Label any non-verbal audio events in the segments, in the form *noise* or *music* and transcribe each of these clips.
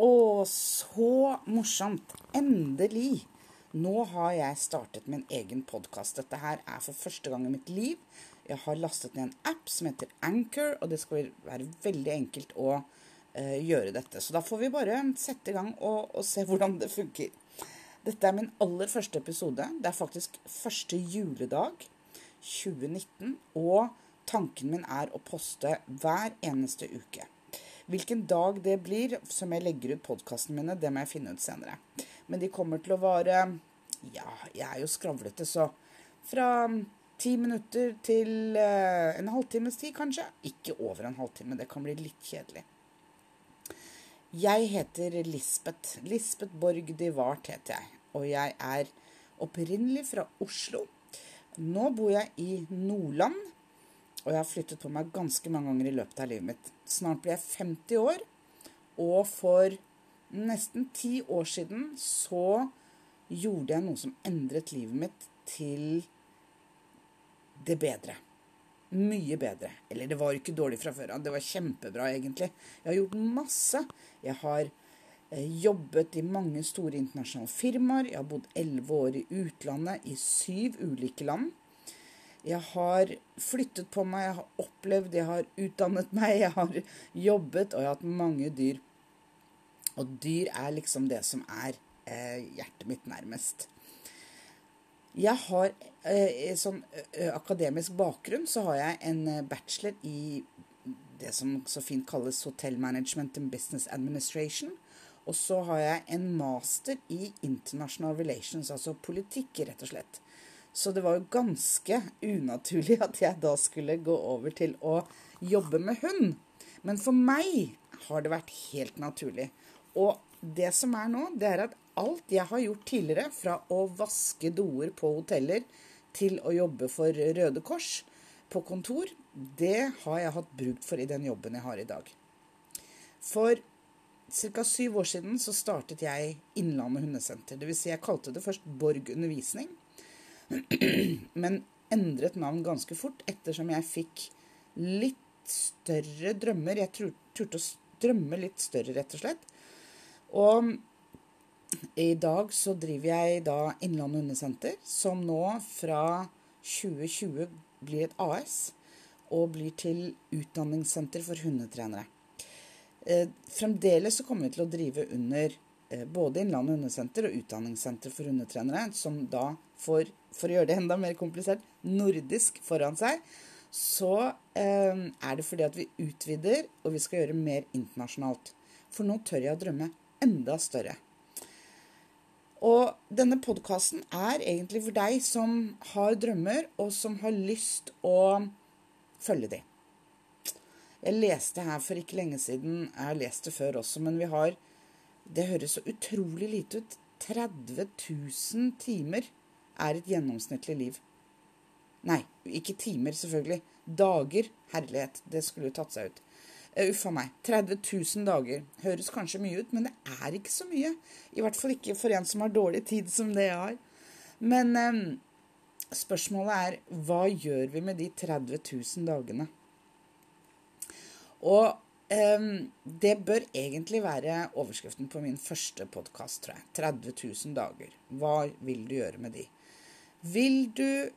Å, så morsomt. Endelig. Nå har jeg startet min egen podkast. Dette her er for første gang i mitt liv. Jeg har lastet ned en app som heter Anchor, og det skal være veldig enkelt å uh, gjøre dette. Så da får vi bare sette i gang og, og, se hvordan det funker. Dette er min aller første episode. Det er faktisk første juledag 2019, og tanken min er å poste hver eneste uke. Hvilken dag det blir som jeg legger ut podkastene mine, det må jeg finne ut senere. Men de kommer til å vare Ja, jeg er jo skravlete, så fra ti minutter til uh, en halvtimes tid, kanskje. Ikke over en halvtime, det kan bli litt kjedelig. Jeg heter Lisbeth. Lisbeth Borg de Wart heter jeg. Og jeg er opprinnelig fra Oslo. Nå bor jeg i Nordland og jeg har flyttet på meg ganske mange ganger i løpet av livet mitt. Snart blir jeg 50 år, og for nesten ti år siden så gjorde jeg noe som endret livet mitt til det bedre. Mye bedre. Eller det var ikke dårlig fra før av. Det var kjempebra, egentlig. Jeg har gjort masse. Jeg har eh, jobbet i mange store internasjonale firmaer. Jeg har bodd elleve år i utlandet, i syv ulike land. Jeg har flyttet på meg, jeg har opplevd, jeg har utdannet *laughs* meg, jeg har jobbet, og jeg har hatt mange dyr. Og dyr er liksom det som er eh, hjertet mitt nærmest. Jeg har eh, sånn akademisk bakgrunn, så har jeg en eh, bachelor i det som så fint kalles Hotel Management and Business Administration. Og så har jeg en master i International Relations, altså politikk, rett og slett. Så det var jo ganske unaturlig at jeg da skulle gå over til å jobbe med hund. Men for meg har det vært helt naturlig. Og det som er nå, det er at alt jeg har gjort tidligere, fra å vaske doer på hoteller til å jobbe for Røde Kors på kontor, det har jeg hatt bruk for i den jobben jeg har i dag. For ca. syv år siden så startet jeg Innlandet hundesenter. Dvs. Si jeg kalte det først Borg undervisning. Men endret navn ganske fort ettersom jeg fikk litt større drømmer. Jeg turte å drømme litt større, rett og slett. Og i dag så driver jeg da Innlandet hundesenter, som nå fra 2020 blir et AS og blir til utdanningssenter for hundetrenere. Eh, fremdeles så kommer vi til å drive under eh, både Innlandet hundesenter og utdanningssenter for hundetrenere, som da får for å gjøre det enda mer komplisert, nordisk foran seg, så eh, er det fordi at vi utvider, og vi skal gjøre mer internasjonalt. For nå tør jeg å drømme enda større. Og denne podkasten er egentlig for deg som har drømmer, og som har lyst å følge de. Jeg leste her for ikke lenge siden, jeg har lest det før også, men vi har Det høres så utrolig lite ut. 30 000 timer er et gjennomsnittlig liv. Nei, ikke timer, selvfølgelig. Dager. Herlighet. Det skulle tatt seg ut. Uh, Uff a meg. 30 000 dager. Høres kanskje mye ut, men det er ikke så mye. I hvert fall ikke for en som har dårlig tid som det jeg har. Men eh, spørsmålet er hva gjør vi med de 30 000 dagene? Og eh, det bør egentlig være overskriften på min første podkast, tror jeg. 30 000 dager. Hva vil du gjøre med de? Vil du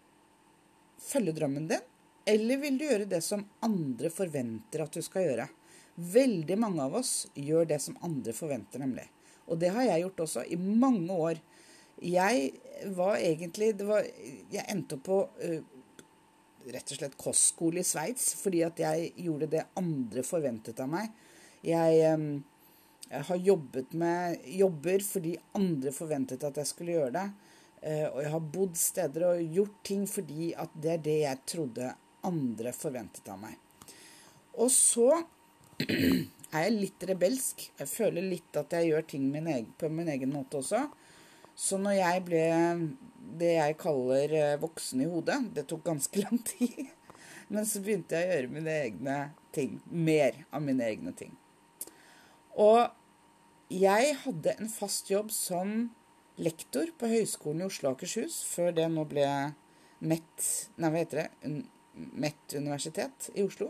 følge drømmen din, eller vil du gjøre det som andre forventer at du skal gjøre? Veldig mange av oss gjør det som andre forventer, nemlig. Og det har jeg gjort også i mange år. Jeg var egentlig var, Jeg endte opp på uh, rett og slett kostskole i Sveits fordi at jeg gjorde det andre forventet av meg. Jeg, jeg har jobbet med jobber fordi andre forventet at jeg skulle gjøre det. Eh, og jeg har bodd steder og gjort ting fordi at det er det jeg trodde andre forventet av meg. Og så er jeg litt rebelsk. Jeg føler litt at jeg gjør ting min egen, på min egen måte også. Så når jeg ble det jeg kaller eh, voksen i hodet Det tok ganske *laughs* lang tid. Men så begynte jeg å gjøre mine egne ting. Mer av mine egne ting. Og jeg hadde en fast jobb som lektor på Høgskolen i Oslo og Akershus, før det nå ble MET Nei, hva heter det? MET universitet i Oslo.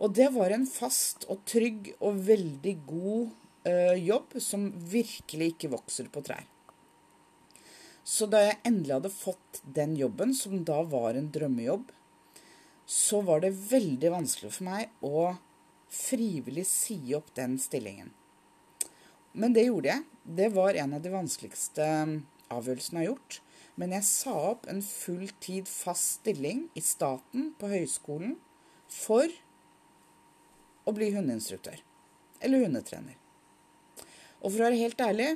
Og det var en fast og trygg og veldig god øh, jobb som virkelig ikke vokser på trær. Så da jeg endelig hadde fått den jobben, som da var en drømmejobb, så var det veldig vanskelig for meg å frivillig si opp den stillingen. Men det gjorde jeg. Det var en av de vanskeligste avgjørelsene jeg har gjort. Men jeg sa opp en fulltid fast stilling i staten på høyskolen for å bli hundeinstruktør. Eller hundetrener. Og for å være helt ærlig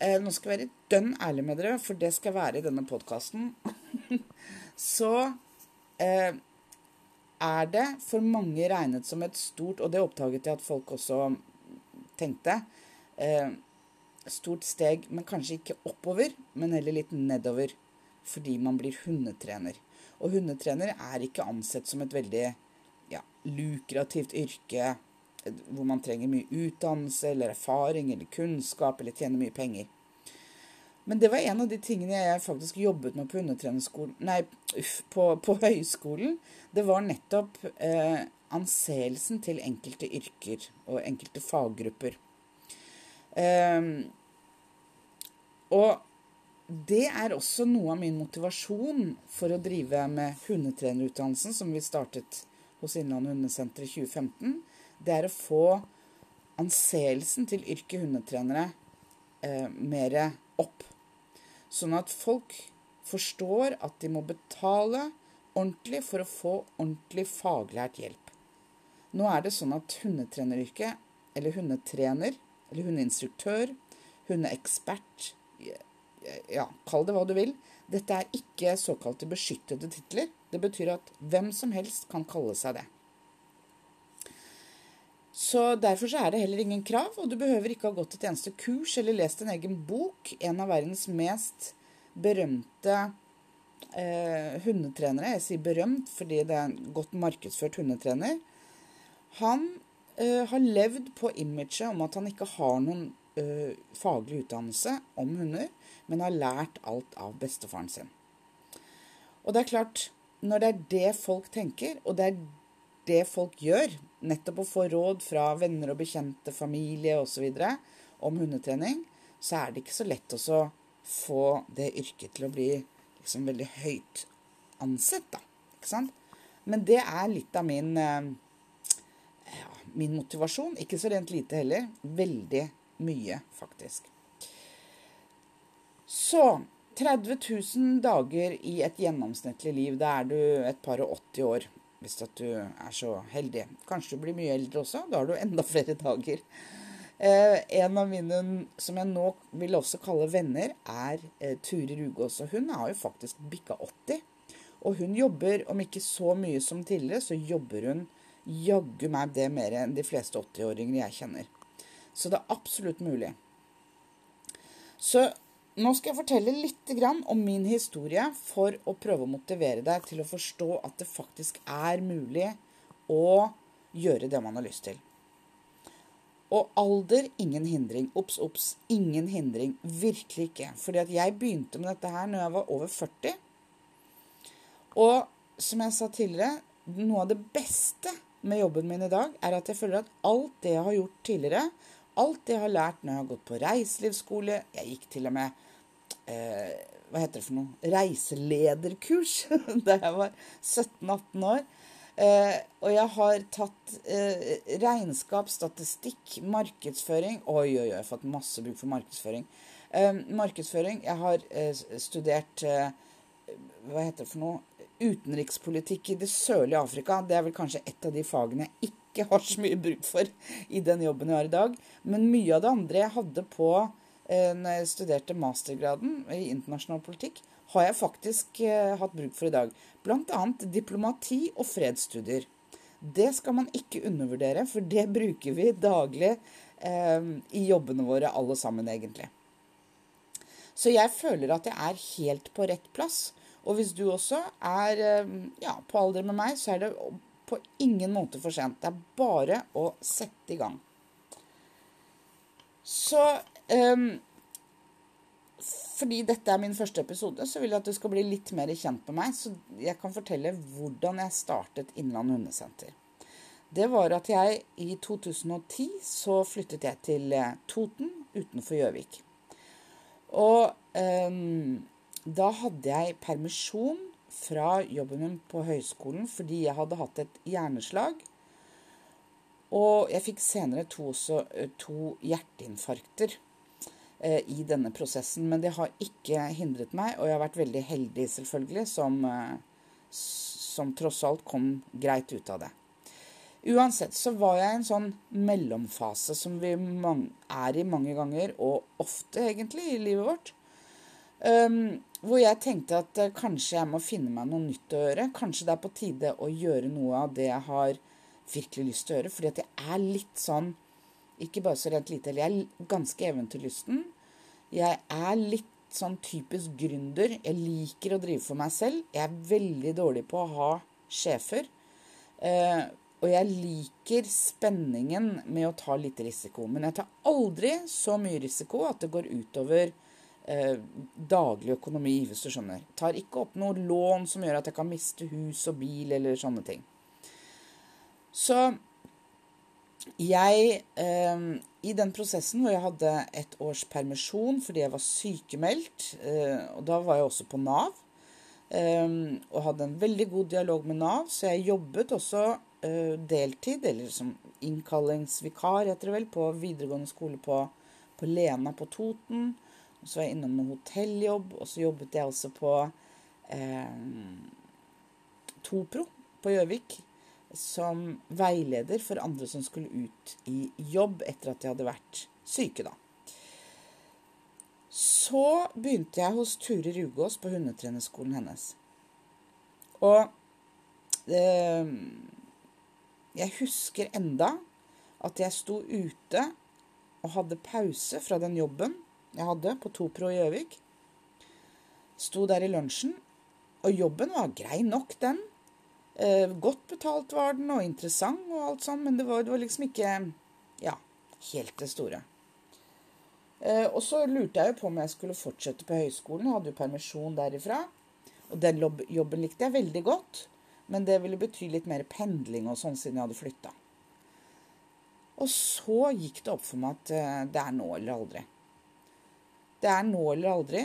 eh, Nå skal jeg være dønn ærlig med dere, for det skal være i denne podkasten. *laughs* så eh, er det for mange regnet som et stort Og det oppdaget jeg at folk også tenkte. Eh, stort steg, men kanskje ikke oppover, men heller litt nedover. Fordi man blir hundetrener. Og hundetrener er ikke ansett som et veldig ja, lukrativt yrke hvor man trenger mye utdannelse eller erfaring eller kunnskap eller tjener mye penger. Men det var en av de tingene jeg faktisk jobbet med på hundetrenerskolen Nei, på, på *laughs* høyskolen. Det var nettopp eh, anseelsen til enkelte yrker og enkelte faggrupper. Um, og det er også noe av min motivasjon for å drive med hundetrenerutdannelsen, som vi startet hos Innlandet hundesenter i 2015. Det er å få anseelsen til yrket hundetrenere eh, mer opp. Sånn at folk forstår at de må betale ordentlig for å få ordentlig faglært hjelp. Nå er det sånn at hundetreneryrket, eller hundetrener, eller hun er instruktør. Hun er ekspert. ja, kall det hva du vil. Dette er ikke såkalte beskyttede titler. Det betyr at hvem som helst kan kalle seg det. Så Derfor så er det heller ingen krav, og du behøver ikke ha gått et eneste kurs eller lest en egen bok. En av verdens mest berømte eh, hundetrenere, jeg sier berømt fordi det er en godt markedsført hundetrener, han eh, har levd på imaget om at han ikke har noen uh, faglig utdannelse om hunder, men har lært alt av bestefaren sin. Og det er klart, når det er det folk tenker, og det er det folk gjør, nettopp å få råd fra venner og bekjente, familie osv. om hundetrening, så er det ikke så lett å få det yrket til å bli liksom veldig høyt ansett, da. Ikke sant? Men det er litt av min, ja, min motivasjon. Ikke så rent lite heller. Veldig mye, faktisk. Så 30 000 dager i et gjennomsnittlig liv. Da er du et par og 80 år, hvis du er så heldig. Kanskje du blir mye eldre også. Da har du enda flere dager. Eh, en av mine som jeg nå vil også kalle venner, er eh, Ture Rugås. Og hun har jo faktisk bikka 80. Og hun jobber, om ikke så mye som tidligere, så jobber hun jaggu meg det mer enn de fleste 80-åringer jeg kjenner. Så det er absolutt mulig. Så nå skal jeg fortelle litt om min historie for å prøve å motivere deg til å forstå at det faktisk er mulig å gjøre det man har lyst til. Og alder ingen hindring. Obs, obs, ingen hindring. Virkelig ikke. Fordi at jeg begynte med dette her når jeg var over 40. Og som jeg sa tidligere, noe av det beste med jobben min i dag er at jeg føler at alt det jeg har gjort tidligere, alt det jeg har lært når jeg har gått på reiselivsskole Jeg gikk til og med eh, Hva heter det for noe? Reiselederkurs *laughs* da jeg var 17-18 år. Eh, og jeg har tatt eh, regnskap, statistikk, markedsføring Oi, oi, oi, jeg har fått masse bruk for markedsføring. Eh, markedsføring Jeg har eh, studert eh, Hva heter det for noe? Utenrikspolitikk i det sørlige Afrika. Det er vel kanskje et av de fagene jeg ikke har så mye bruk for i den jobben jeg har i dag. Men mye av det andre jeg hadde på eh, når jeg studerte mastergraden i internasjonal politikk, har jeg faktisk eh, hatt bruk for i dag. Bl.a. diplomati og fredsstudier. Det skal man ikke undervurdere, for det bruker vi daglig eh, i jobbene våre alle sammen, egentlig. Så jeg føler at jeg er helt på rett plass. Og hvis du også er eh, ja, på alder med meg, så er det på ingen måte for sent. Det er bare å sette i gang. Så um, Fordi dette er min første episode, så vil jeg at du skal bli litt mer kjent med meg. Så jeg kan fortelle hvordan jeg startet Innland hundesenter. det var at jeg i 2010 så flyttet jeg til eh, Toten utenfor Gjøvik. Og um, da hadde jeg permisjon fra jobben min på høyskolen fordi jeg hadde hatt et hjerneslag. Og jeg fikk senere to, også, eh, to hjerteinfarkter eh, i denne prosessen. Men det har ikke hindret meg, og jeg har vært veldig heldig, selvfølgelig, som, eh, som tross alt kom greit ut av det. Uansett så var jeg i en sånn mellomfase som vi er i mange ganger, og ofte egentlig i livet vårt. Um, hvor jeg tenkte at uh, kanskje jeg må finne meg noe nytt å gjøre. Kanskje det er på tide å gjøre noe av det jeg har virkelig lyst til å gjøre. Fordi at jeg er litt sånn Ikke bare så rent lite, jeg er ganske eventyrlysten. Jeg er litt sånn typisk gründer. Jeg liker å drive for meg selv. Jeg er veldig dårlig på å ha sjefer. Uh, og jeg liker spenningen med å ta litt risiko. Men jeg tar aldri så mye risiko at det går utover eh, daglig økonomi, hvis du skjønner. Tar ikke opp noe lån som gjør at jeg kan miste hus og bil eller sånne ting. Så jeg eh, I den prosessen hvor jeg hadde et års permisjon fordi jeg var sykemeldt, eh, og da var jeg også på Nav, eh, og hadde en veldig god dialog med Nav, så jeg jobbet også uh, deltid, eller som innkallingsvikar, heter det vel, på videregående skole på, på Lena på Toten. Så var jeg innom noen hotelljobb, og så jobbet jeg også på eh, Topro på Gjøvik som veileder for andre som skulle ut i jobb etter at de hadde vært syke, da. Så begynte jeg hos Ture Rugås på hundetrenerskolen hennes. Og eh, jeg husker enda at jeg sto ute og hadde pause fra den jobben jeg hadde på Topro i Gjøvik. Sto der i lunsjen, og jobben var grei nok, den. Eh, godt betalt var den, og interessant og alt sånn, men det var, det var, liksom ikke ja, helt det store. Eh, og så lurte jeg jo på om jeg skulle fortsette på høyskolen. Jeg hadde jo permisjon derifra. Og den jobben likte jeg veldig godt. Men det ville bety litt mer pendling og sånn siden jeg hadde flytta. Og så gikk det opp for meg at eh, det er nå eller aldri. Det er nå eller aldri.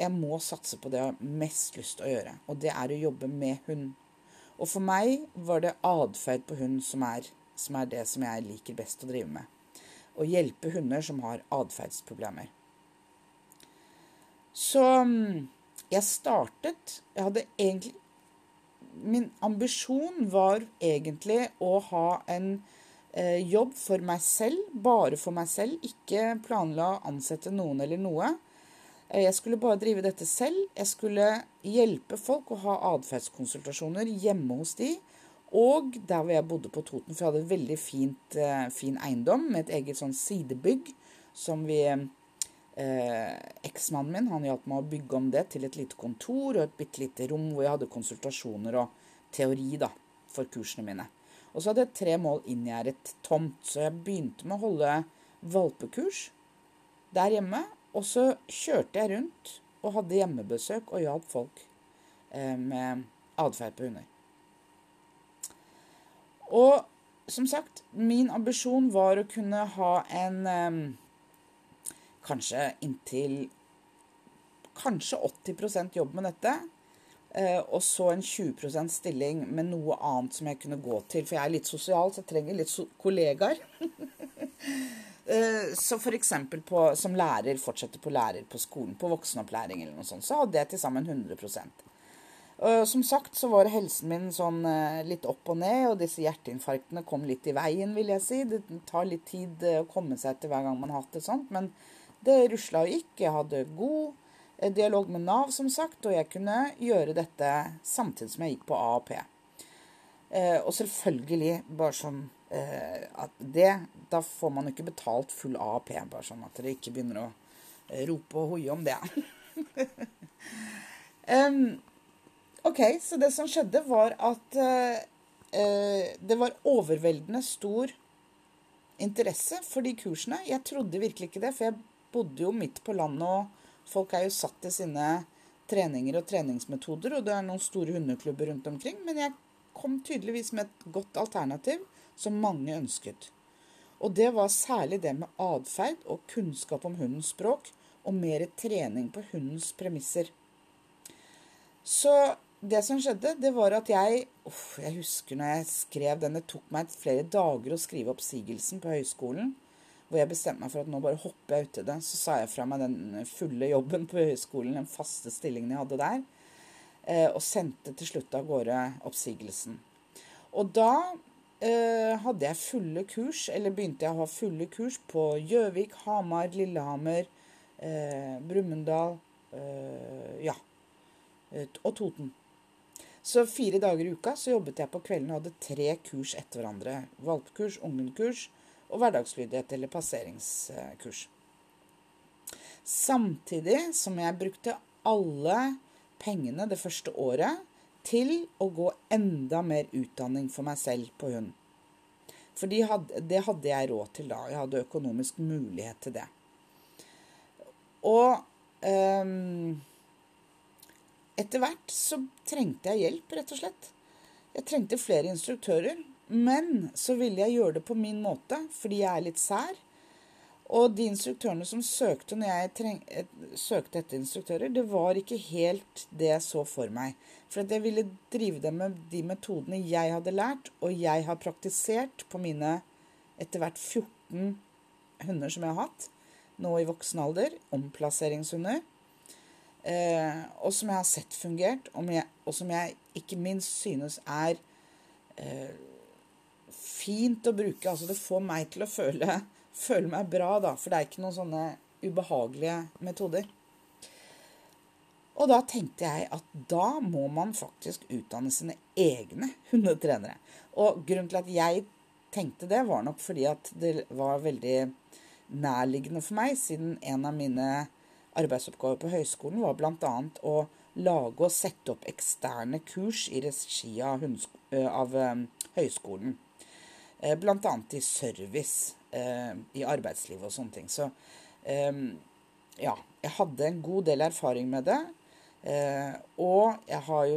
Jeg må satse på det jeg har mest lyst til å gjøre, og det er å jobbe med hund. Og for meg var det atferd på hund som er, som er det som jeg liker best å drive med. Å hjelpe hunder som har atferdsproblemer. Så mm, jeg startet Jeg hadde egentlig min ambisjon var egentlig å ha en jobb for meg selv, bare for meg selv. Ikke planla å ansette noen eller noe. Eh, jeg skulle bare drive dette selv. Jeg skulle hjelpe folk å ha atferdskonsultasjoner hjemme hos de. Og der hvor jeg bodde på Toten, for jeg hadde et veldig fint, eh, fin eiendom med et eget sånn sidebygg som vi eh, Eksmannen min han hjalp meg å bygge om det til et lite kontor og et bitte lite rom hvor jeg hadde konsultasjoner og teori da, for kursene mine. Og så hadde jeg tre mål inngjerdet tomt, så jeg begynte med å holde valpekurs der hjemme. Og så kjørte jeg rundt og hadde hjemmebesøk og hjalp folk eh, med atferd på hunder. Og som sagt, min ambisjon var å kunne ha en eh, kanskje inntil kanskje 80% jobb med dette. Eh, og så en 20% stilling med noe annet som jeg kunne gå til. For jeg er litt sosial, så jeg trenger litt so kollegaer. *laughs* eh, så f.eks. som lærer, fortsette på lærer på skolen, på voksenopplæring eller noe sånt, så hadde jeg til sammen 100 og Som sagt så var helsen min sånn eh, litt opp og ned, og disse hjerteinfarktene kom litt i veien, vil jeg si. Det tar litt tid eh, å komme seg etter hver gang man har hatt det sånt, men det rusla og gikk. Jeg hadde god eh, dialog med Nav, som sagt, og jeg kunne gjøre dette samtidig som jeg gikk på AAP. Eh, og selvfølgelig, bare sånn eh, at det Da får man jo ikke betalt full AAP, bare sånn at dere ikke begynner å eh, rope og hoie om det. *laughs* um, OK, så det som skjedde, var at eh, eh, det var overveldende stor interesse for de kursene. Jeg trodde virkelig ikke det, for jeg bodde jo midt på landet, og folk er jo satt til sine treninger og treningsmetoder, og det er noen store hundeklubber rundt omkring. Men jeg kom tydeligvis med et godt alternativ som mange ønsket. Og det var særlig det med atferd og kunnskap om hundens språk, og mer trening på hundens premisser. Så det som skjedde, det var at jeg uff, Jeg husker når jeg skrev den, det tok meg flere dager å skrive oppsigelsen på høyskolen. Hvor jeg bestemte meg for at nå bare hopper jeg uti det. Så sa jeg fra meg den fulle jobben på høyskolen, den faste stillingen jeg hadde der. Eh, og sendte til slutt av gårde oppsigelsen. Og da eh, hadde jeg fulle kurs, eller begynte jeg å ha fulle kurs på Gjøvik, Hamar, Lillehammer, eh, Brumunddal eh, ja, og Toten. Så fire dager i uka så jobbet jeg på kvelden og hadde tre kurs etter hverandre. Valpkurs, ungenkurs og hverdagslydighet eller passeringskurs. Samtidig som jeg brukte alle pengene det første året til å gå enda mer utdanning for meg selv på hund. For det hadde jeg råd til da. Jeg hadde økonomisk mulighet til det. Og um, etter hvert så trengte jeg hjelp, rett og slett. Jeg trengte flere instruktører. Men så ville jeg gjøre det på min måte, fordi jeg er litt sær. Og de instruktørene som søkte når jeg treng, søkte etter instruktører, det var ikke helt det jeg så for meg. For jeg ville drive dem med de metodene jeg hadde lært, og jeg har praktisert på mine etter hvert 14 hunder som jeg har hatt, nå i voksen alder, omplasseringshunder. Eh, og som jeg har sett fungert, og, jeg, og, som jeg ikke minst synes er eh, fint å bruke. Altså det får meg til å føle, *laughs* føle meg bra, da. For det er ikke noen sånne ubehagelige metoder. Og da tenkte jeg at da må man faktisk utdanne sine egne hundetrenere. Og grunnen til at jeg tenkte det, var nok fordi at det var veldig nærliggende for meg, siden en av mine arbeidsoppgaver på høyskolen var bl.a. å lage og sette opp eksterne kurs i regi av, av høyskolen. Eh, Bl.a. i service eh, i arbeidslivet og sånne ting. Så eh, ja, jeg hadde en god del erfaring med det. Og jeg har jo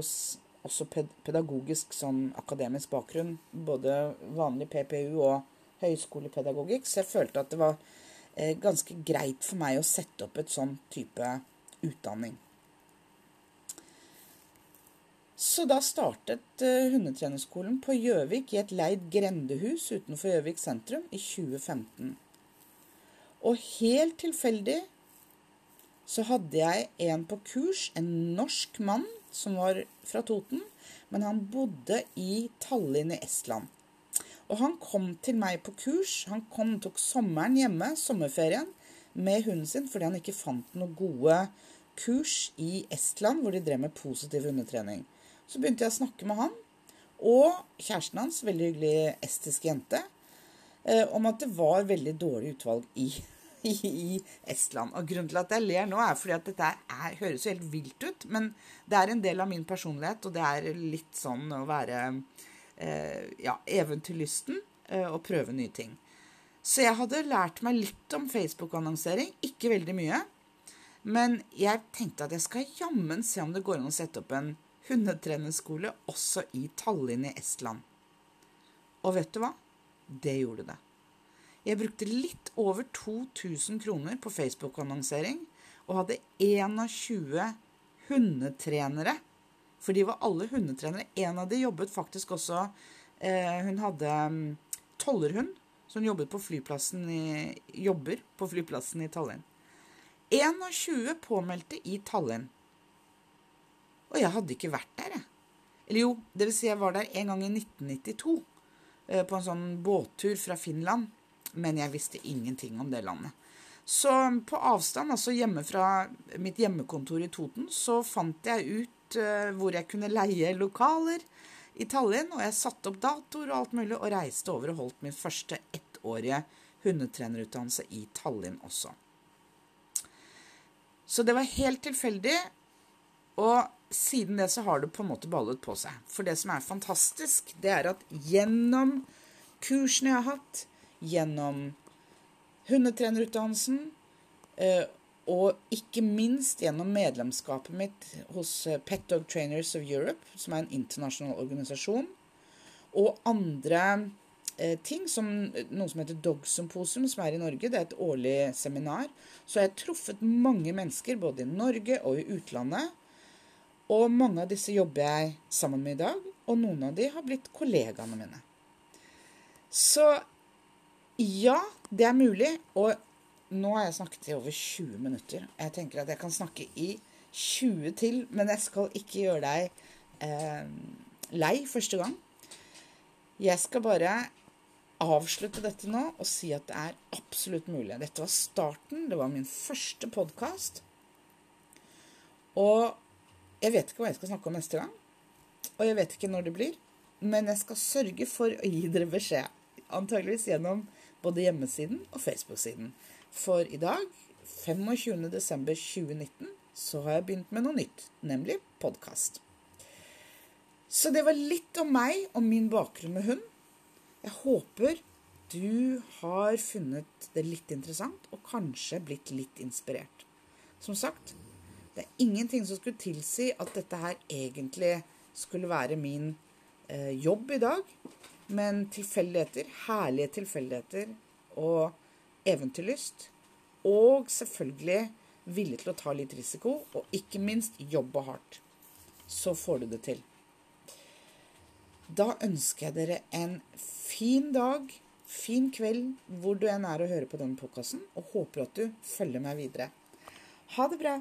også pedagogisk sånn akademisk bakgrunn. Både vanlig PPU og høyskolepedagogikk. Så jeg følte at det var ganske greit for meg å sette opp et sånn type utdanning. Så da startet uh, hundetrenerskolen på Gjøvik i et leid grendehus utenfor Gjøvik sentrum i 2015. Og helt tilfeldig så hadde jeg en på kurs, en norsk mann som var fra Toten, men han bodde i Tallinn i Estland. Og han kom til meg på kurs. Han kom, tok sommeren hjemme, sommerferien, med hunden sin fordi han ikke fant noen gode kurs i Estland hvor de drev med positiv hundetrening. Så begynte jeg å snakke med han og kjæresten hans, veldig hyggelig estisk jente, eh, om at det var veldig dårlig utvalg i, *laughs* i, i, Estland. Og grunnen til at jeg ler nå, er fordi at dette er, høres jo helt vilt ut, men det er en del av min personlighet, og det er litt sånn å være eh, ja, eventyrlysten eh, og prøve nye ting. Så jeg hadde lært meg litt om Facebook-annonsering, ikke veldig mye. Men jeg tenkte at jeg skal jammen se om det går an å sette opp en hundetrenerskole også i Tallinn i Estland. Og vet du hva? Det gjorde det. Jeg brukte litt over 2000 kroner på Facebook-annonsering og hadde 21 hundetrenere. For de var alle hundetrenere. En av de jobbet faktisk også eh, Hun hadde um, tollerhund, som jobbet på flyplassen i, jobber på flyplassen i Tallinn. 21 påmeldte i Tallinn. Og jeg hadde ikke vært der, jeg. Eller jo, det vil si jeg var der en gang i 1992. Eh, på en sånn båttur fra Finland. Men jeg visste ingenting om det landet. Så på avstand, altså hjemme fra mitt hjemmekontor i Toten, så fant jeg ut uh, hvor jeg kunne leie lokaler i Tallinn. Og jeg satte opp datoer og alt mulig, og reiste over og holdt min første ettårige hundetrenerutdannelse i Tallinn også. Så det var helt tilfeldig. Og siden det så har det på en måte ballet på seg. For det som er fantastisk, det er at gjennom kursene jeg har hatt, gjennom hundetrenerutdannelsen, eh, og ikke minst gjennom medlemskapet mitt hos eh, Pet Dog Trainers of Europe, som er en internasjonal organisasjon, og andre eh, ting, som noe som heter Dog Symposium, som er i Norge. Det er et årlig seminar. Så jeg har truffet mange mennesker både i Norge og i utlandet. Og mange av disse jobber jeg sammen med i dag, og noen av de har blitt kollegaene mine. Så ja, det er mulig. Og nå har jeg snakket i over 20 minutter. Jeg tenker at jeg kan snakke i 20 til, men jeg skal ikke gjøre deg eh, lei første gang. Jeg skal bare avslutte dette nå og si at det er absolutt mulig. Dette var starten. Det var min første podkast. Og jeg vet ikke hva jeg skal snakke om neste gang. Og jeg vet ikke når det blir. Men jeg skal sørge for å gi dere beskjed. Antageligvis gjennom både hjemmesiden og Facebook-siden. For i dag, 25.12.2019, så har jeg begynt med noe nytt, nemlig podkast. Så det var litt om meg og min bakgrunn med hund. Jeg håper du har funnet det litt interessant, og kanskje blitt litt inspirert. Som sagt, det er ingenting som skulle tilsi at dette her egentlig skulle være min eh, jobb i dag. Men tilfeldigheter, herlige tilfeldigheter og eventyrlyst. Og selvfølgelig villig til å ta litt risiko, og ikke minst jobbe hardt. Så får du det til. Da ønsker jeg dere en fin dag, fin kveld, hvor du enn er og hører på denne podkasten, og håper at du følger meg videre. Ha det bra!